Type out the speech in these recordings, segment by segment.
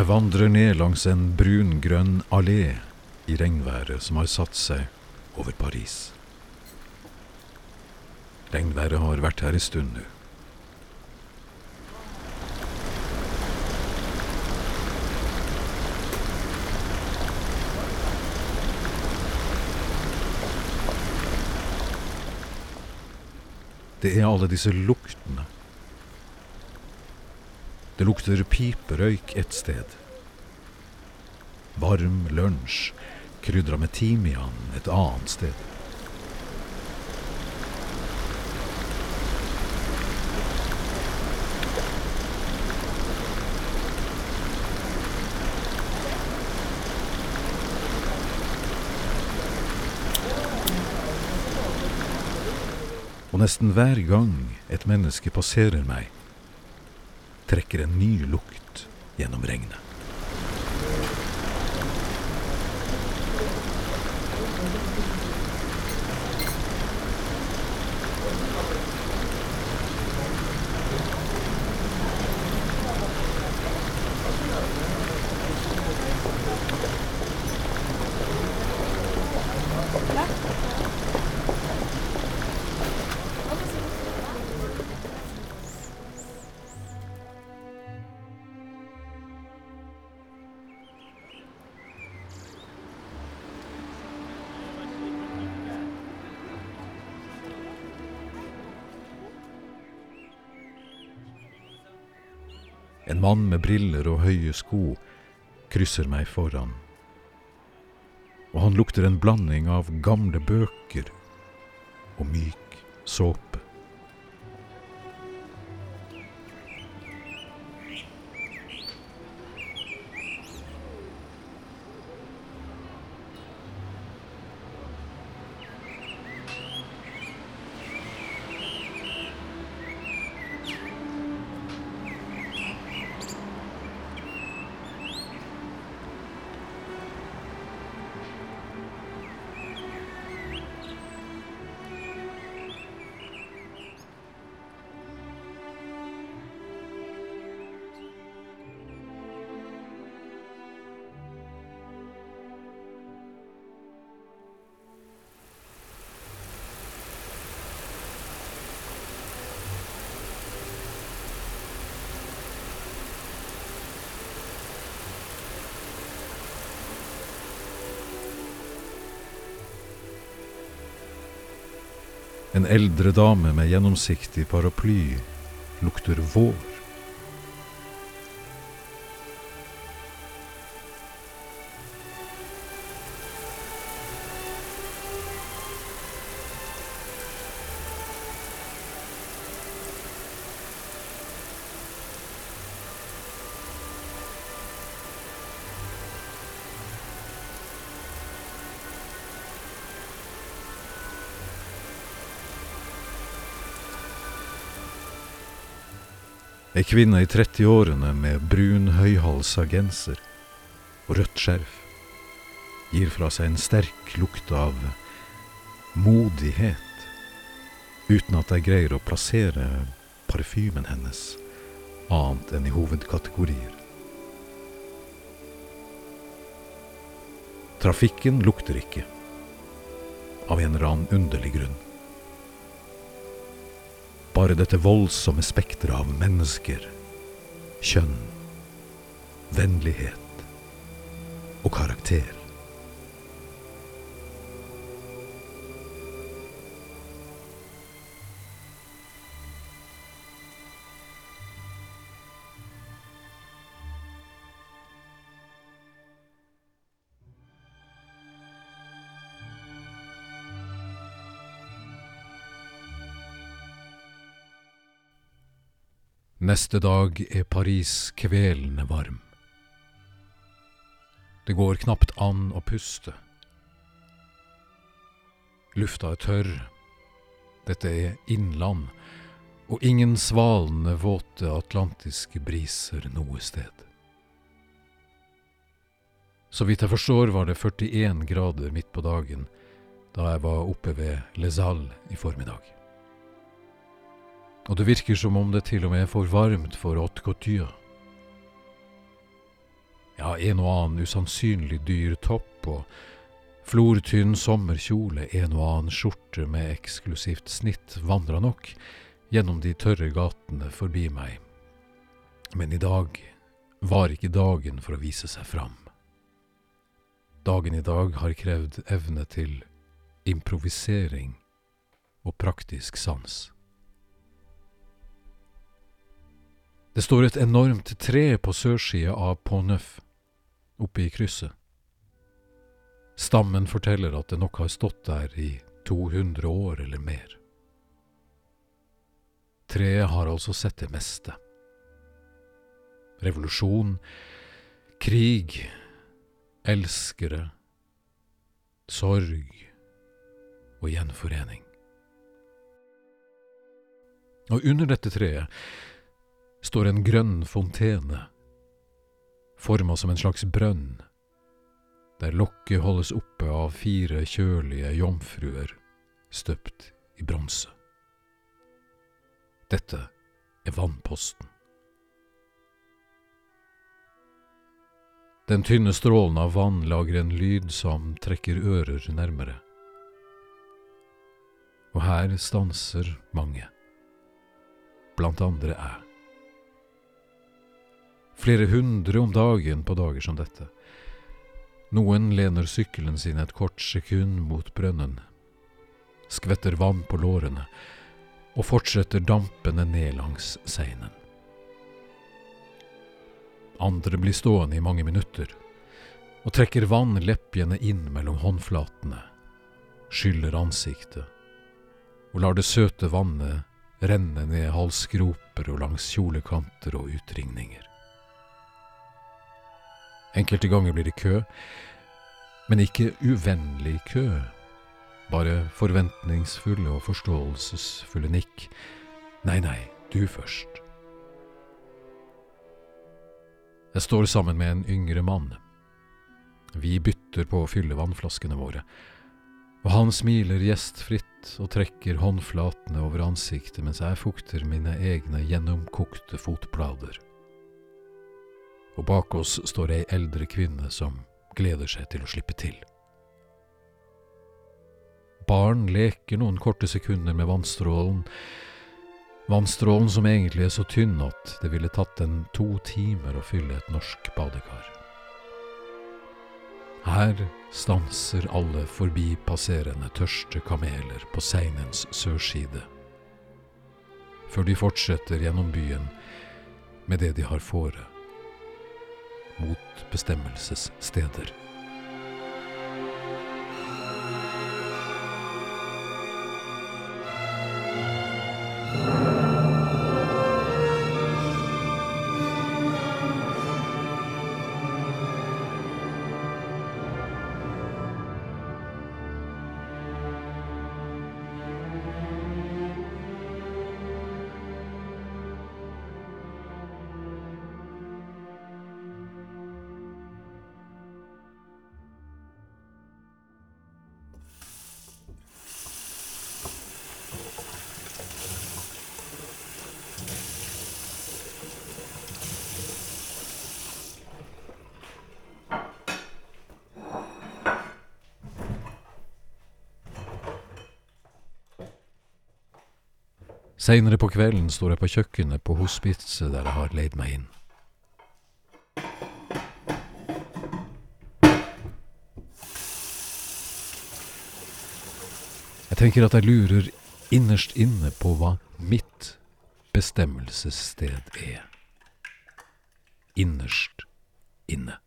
Jeg vandrer ned langs en brun-grønn allé i regnværet som har satt seg over Paris. Regnværet har vært her en stund nå. Det er alle disse luktene. Det lukter piperøyk et sted. Varm lunsj krydra med timian et annet sted. Og nesten hver gang et menneske passerer meg, trekker en ny lukt gjennom regnet. En mann med briller og høye sko krysser meg foran. Og han lukter en blanding av gamle bøker og myk såpe. En eldre dame med gjennomsiktig paraply lukter vår. Ei kvinne i 30-årene med brun høyhalsa genser og rødt skjerf gir fra seg en sterk lukt av modighet, uten at jeg greier å plassere parfymen hennes annet enn i hovedkategorier. Trafikken lukter ikke, av en eller annen underlig grunn. Bare dette voldsomme spekteret av mennesker, kjønn, vennlighet og karakter. Neste dag er Paris kvelende varm. Det går knapt an å puste. Lufta er tørr. Dette er innland, og ingen svalende, våte atlantiske briser noe sted. Så vidt jeg forstår var det 41 grader midt på dagen da jeg var oppe ved Les Halles i formiddag. Og det virker som om det til og med er for varmt for haute couture. Ja, en og annen usannsynlig dyr topp og flortynn sommerkjole, en og annen skjorte med eksklusivt snitt vandra nok gjennom de tørre gatene forbi meg. Men i dag var ikke dagen for å vise seg fram. Dagen i dag har krevd evne til improvisering og praktisk sans. Det står et enormt tre på sørsida av Pont oppe i krysset. Stammen forteller at det nok har stått der i 200 år eller mer. Treet har altså sett det meste. Revolusjon, krig, elskere, sorg og gjenforening. Og under dette treet står en grønn fontene, forma som en slags brønn, der lokket holdes oppe av fire kjølige jomfruer støpt i bronse. Dette er vannposten. Den tynne strålen av vann lager en lyd som trekker ører nærmere. Og her stanser mange blant andre jeg. Flere hundre om dagen på dager som dette. Noen lener sykkelen sin et kort sekund mot brønnen, skvetter vann på lårene og fortsetter dampende ned langs seinen. Andre blir stående i mange minutter og trekker vann leppjende inn mellom håndflatene, skyller ansiktet og lar det søte vannet renne ned halsgroper og langs kjolekanter og utringninger. Enkelte ganger blir det kø, men ikke uvennlig kø, bare forventningsfulle og forståelsesfulle nikk. Nei, nei, du først. Jeg står sammen med en yngre mann. Vi bytter på å fylle vannflaskene våre, og han smiler gjestfritt og trekker håndflatene over ansiktet mens jeg fukter mine egne gjennomkokte fotplader. Og bak oss står ei eldre kvinne som gleder seg til å slippe til. Barn leker noen korte sekunder med vannstrålen, vannstrålen som egentlig er så tynn at det ville tatt en to timer å fylle et norsk badekar. Her stanser alle forbipasserende tørste kameler på Seinens sørside, før de fortsetter gjennom byen med det de har fore, mot bestemmelsessteder. Seinere på kvelden står jeg på kjøkkenet på hospitset der jeg har leid meg inn. Jeg tenker at jeg lurer innerst inne på hva mitt bestemmelsessted er. Innerst inne.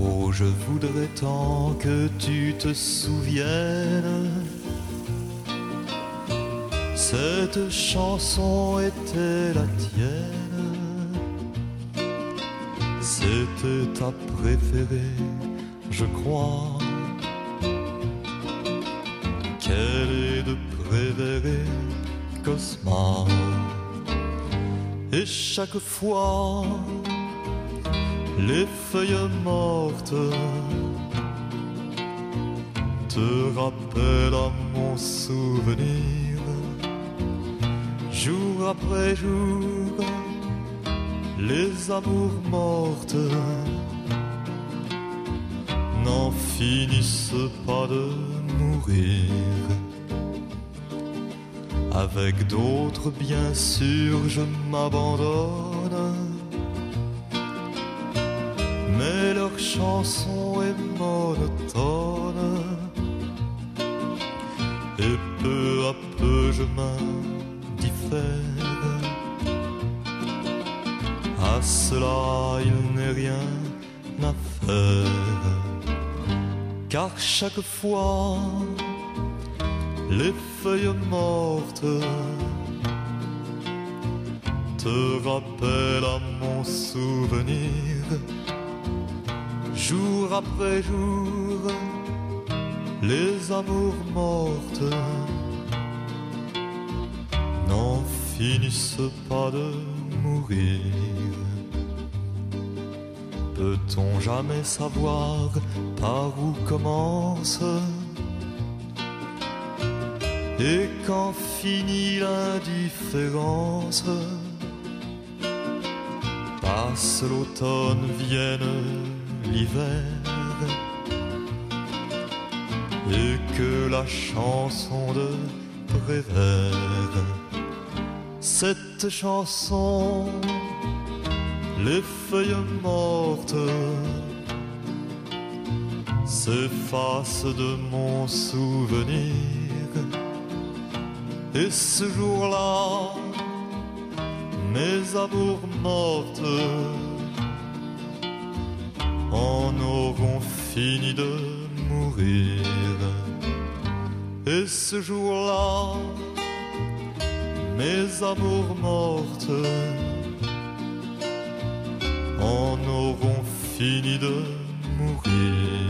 Oh, je voudrais tant que tu te souviennes. Cette chanson était la tienne. C'était ta préférée, je crois. Quelle est de préférée, Cosma. Et chaque fois les feuilles mortes te rappellent à mon souvenir jour après jour, les amours mortes n'en finissent pas de mourir. Avec d'autres, bien sûr, je m'abandonne. Mais leur chanson est monotone. Et peu à peu je m'indiffère. À cela, il n'est rien à faire. Car chaque fois, les feuilles mortes te rappellent à mon souvenir. Jour après jour, les amours mortes n'en finissent pas de mourir. Peut-on jamais savoir par où commence et quand finit l'indifférence? Passe l'automne, vienne l'hiver et que la chanson de Prévert, cette chanson, les feuilles mortes s'effacent de mon souvenir. Et ce jour-là, mes amours mortes fini de mourir. Et ce jour-là, mes amours mortes en auront fini de mourir.